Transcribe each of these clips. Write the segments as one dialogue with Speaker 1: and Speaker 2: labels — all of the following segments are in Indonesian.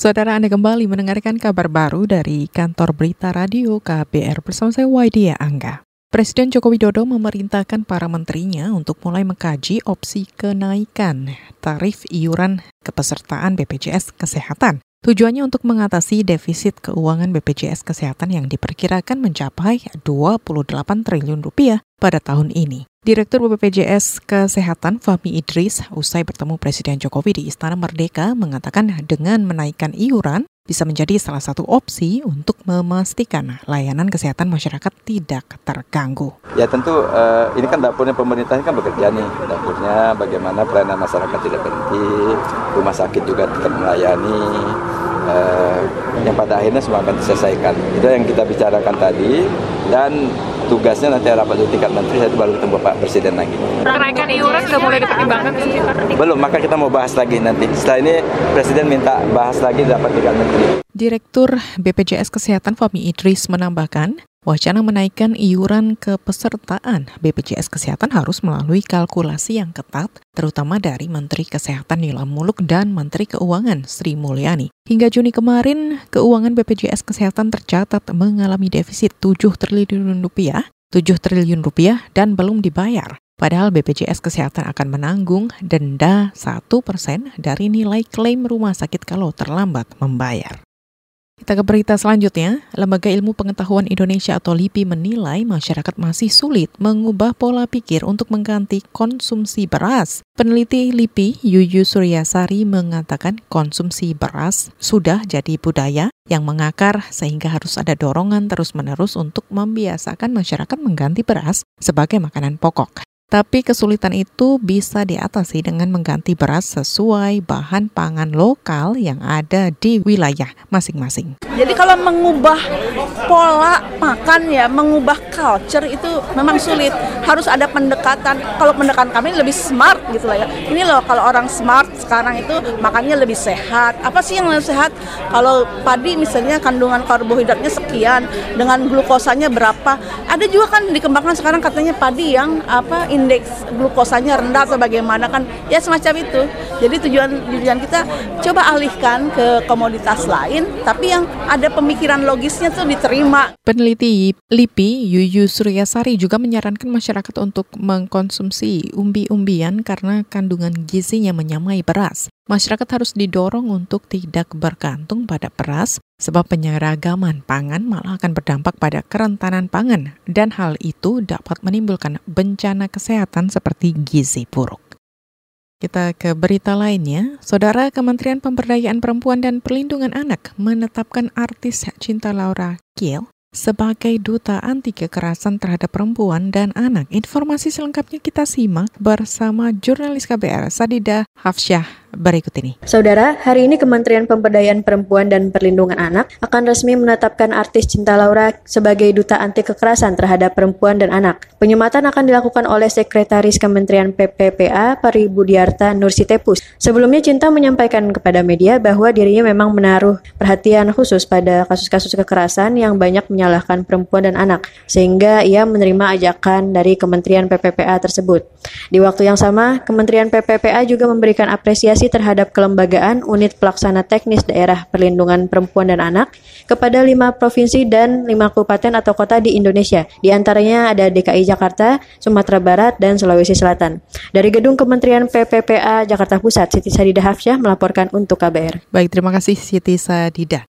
Speaker 1: Saudara Anda kembali mendengarkan kabar baru dari kantor berita radio KBR bersama saya Waidia Angga. Presiden Joko Widodo memerintahkan para menterinya untuk mulai mengkaji opsi kenaikan tarif iuran kepesertaan BPJS Kesehatan. Tujuannya untuk mengatasi defisit keuangan BPJS Kesehatan yang diperkirakan mencapai 28 triliun rupiah pada tahun ini. Direktur BPJS Kesehatan Fahmi Idris usai bertemu Presiden Jokowi di Istana Merdeka mengatakan dengan menaikkan iuran bisa menjadi salah satu opsi untuk memastikan layanan kesehatan masyarakat tidak terganggu.
Speaker 2: Ya tentu uh, ini kan dapurnya pemerintah kan bekerja nih, dapurnya bagaimana pelayanan masyarakat tidak berhenti, rumah sakit juga tetap melayani, uh, yang pada akhirnya semua akan diselesaikan. Itu yang kita bicarakan tadi dan tugasnya nanti rapat di tingkat menteri itu baru ketemu Pak Presiden lagi.
Speaker 3: Kenaikan iuran sudah mulai dipertimbangkan
Speaker 2: Belum, maka kita mau bahas lagi nanti. Setelah ini Presiden minta bahas lagi di rapat tingkat menteri.
Speaker 1: Direktur BPJS Kesehatan Fahmi Idris menambahkan, Wacana menaikkan iuran kepesertaan BPJS Kesehatan harus melalui kalkulasi yang ketat, terutama dari Menteri Kesehatan Nila Muluk dan Menteri Keuangan Sri Mulyani. Hingga Juni kemarin, keuangan BPJS Kesehatan tercatat mengalami defisit 7 triliun rupiah, 7 triliun rupiah dan belum dibayar. Padahal BPJS Kesehatan akan menanggung denda 1% dari nilai klaim rumah sakit kalau terlambat membayar. Kita ke berita selanjutnya. Lembaga Ilmu Pengetahuan Indonesia atau LIPI menilai masyarakat masih sulit mengubah pola pikir untuk mengganti konsumsi beras. Peneliti LIPI Yuyu Suryasari mengatakan konsumsi beras sudah jadi budaya yang mengakar sehingga harus ada dorongan terus-menerus untuk membiasakan masyarakat mengganti beras sebagai makanan pokok. Tapi kesulitan itu bisa diatasi dengan mengganti beras sesuai bahan pangan lokal yang ada di wilayah masing-masing.
Speaker 4: Jadi kalau mengubah pola makan ya, mengubah culture itu memang sulit. Harus ada pendekatan. Kalau pendekatan kami lebih smart gitu lah ya. Ini loh kalau orang smart sekarang itu makannya lebih sehat. Apa sih yang lebih sehat? Kalau padi misalnya kandungan karbohidratnya sekian, dengan glukosanya berapa. Ada juga kan dikembangkan sekarang katanya padi yang apa indeks glukosanya rendah atau bagaimana kan ya semacam itu. Jadi tujuan tujuan kita coba alihkan ke komoditas lain tapi yang ada pemikiran logisnya tuh diterima.
Speaker 1: Peneliti LIPI Yuyu Suryasari juga menyarankan masyarakat untuk mengkonsumsi umbi-umbian karena kandungan gizinya menyamai beras. Masyarakat harus didorong untuk tidak bergantung pada beras sebab penyeragaman pangan malah akan berdampak pada kerentanan pangan dan hal itu dapat menimbulkan bencana kesehatan seperti gizi buruk. Kita ke berita lainnya. Saudara Kementerian Pemberdayaan Perempuan dan Perlindungan Anak menetapkan artis Cinta Laura Kiel sebagai duta anti kekerasan terhadap perempuan dan anak. Informasi selengkapnya kita simak bersama jurnalis KBR Sadida Hafsyah berikut ini.
Speaker 5: Saudara, hari ini Kementerian Pemberdayaan Perempuan dan Perlindungan Anak akan resmi menetapkan artis Cinta Laura sebagai duta anti kekerasan terhadap perempuan dan anak. Penyematan akan dilakukan oleh Sekretaris Kementerian PPPA Pari Budiarta Nursitepus. Sebelumnya Cinta menyampaikan kepada media bahwa dirinya memang menaruh perhatian khusus pada kasus-kasus kekerasan yang banyak menyalahkan perempuan dan anak, sehingga ia menerima ajakan dari Kementerian PPPA tersebut. Di waktu yang sama, Kementerian PPPA juga memberikan apresiasi terhadap kelembagaan unit pelaksana teknis daerah perlindungan perempuan dan anak kepada lima provinsi dan lima kabupaten atau kota di Indonesia. Di antaranya ada DKI Jakarta, Sumatera Barat, dan Sulawesi Selatan. Dari gedung Kementerian PPPA Jakarta Pusat, Siti Sadida Hafsyah melaporkan untuk KBR.
Speaker 1: Baik, terima kasih Siti Sadida.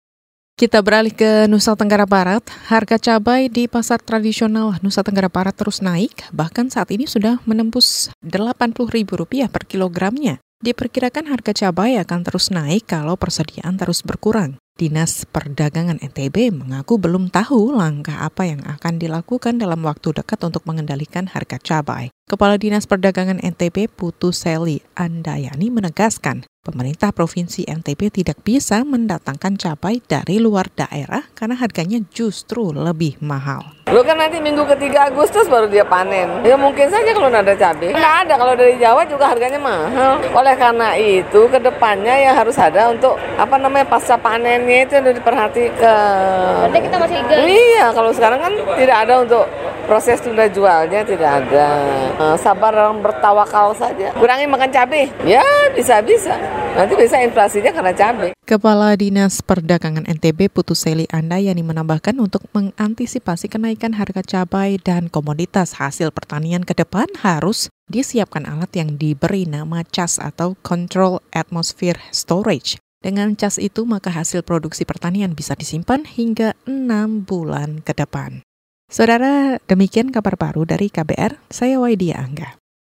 Speaker 1: Kita beralih ke Nusa Tenggara Barat. Harga cabai di pasar tradisional Nusa Tenggara Barat terus naik, bahkan saat ini sudah menembus Rp80.000 per kilogramnya. Diperkirakan harga cabai akan terus naik kalau persediaan terus berkurang. Dinas Perdagangan NTB mengaku belum tahu langkah apa yang akan dilakukan dalam waktu dekat untuk mengendalikan harga cabai. Kepala Dinas Perdagangan NTB Putu Seli Andayani menegaskan, pemerintah Provinsi NTB tidak bisa mendatangkan cabai dari luar daerah karena harganya justru lebih mahal.
Speaker 6: Lo kan nanti minggu ketiga Agustus baru dia panen. Ya mungkin saja kalau ada cabai. Nggak ada, kalau dari Jawa juga harganya mahal. Oleh karena itu, ke depannya ya harus ada untuk apa namanya pasca panennya itu yang diperhatikan.
Speaker 3: Berarti kita masih.
Speaker 6: Iya, kalau sekarang kan tidak ada untuk proses tunda jualnya tidak ada. Uh, sabar orang bertawakal saja. Kurangi makan cabai. Ya bisa-bisa. Nanti bisa inflasinya karena cabai.
Speaker 1: Kepala Dinas Perdagangan NTB Putuseli Andayani menambahkan untuk mengantisipasi kenaikan harga cabai dan komoditas hasil pertanian ke depan harus disiapkan alat yang diberi nama CAS atau Control Atmosphere Storage. Dengan CAS itu maka hasil produksi pertanian bisa disimpan hingga 6 bulan ke depan. Saudara, demikian kabar baru dari KBR, saya Waidia Angga.